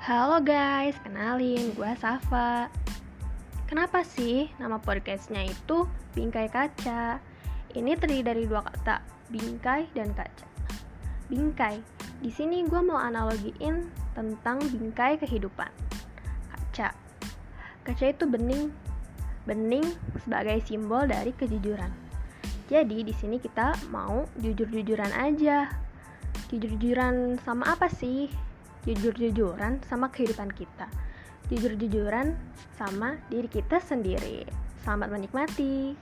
Halo guys, kenalin, gue Safa. Kenapa sih nama podcastnya itu Bingkai Kaca? Ini terdiri dari dua kata, bingkai dan kaca. Bingkai, di sini gue mau analogiin tentang bingkai kehidupan. Kaca, kaca itu bening, bening sebagai simbol dari kejujuran. Jadi di sini kita mau jujur-jujuran aja. Jujur-jujuran sama apa sih? Jujur-jujuran sama kehidupan kita. Jujur-jujuran sama diri kita sendiri. Selamat menikmati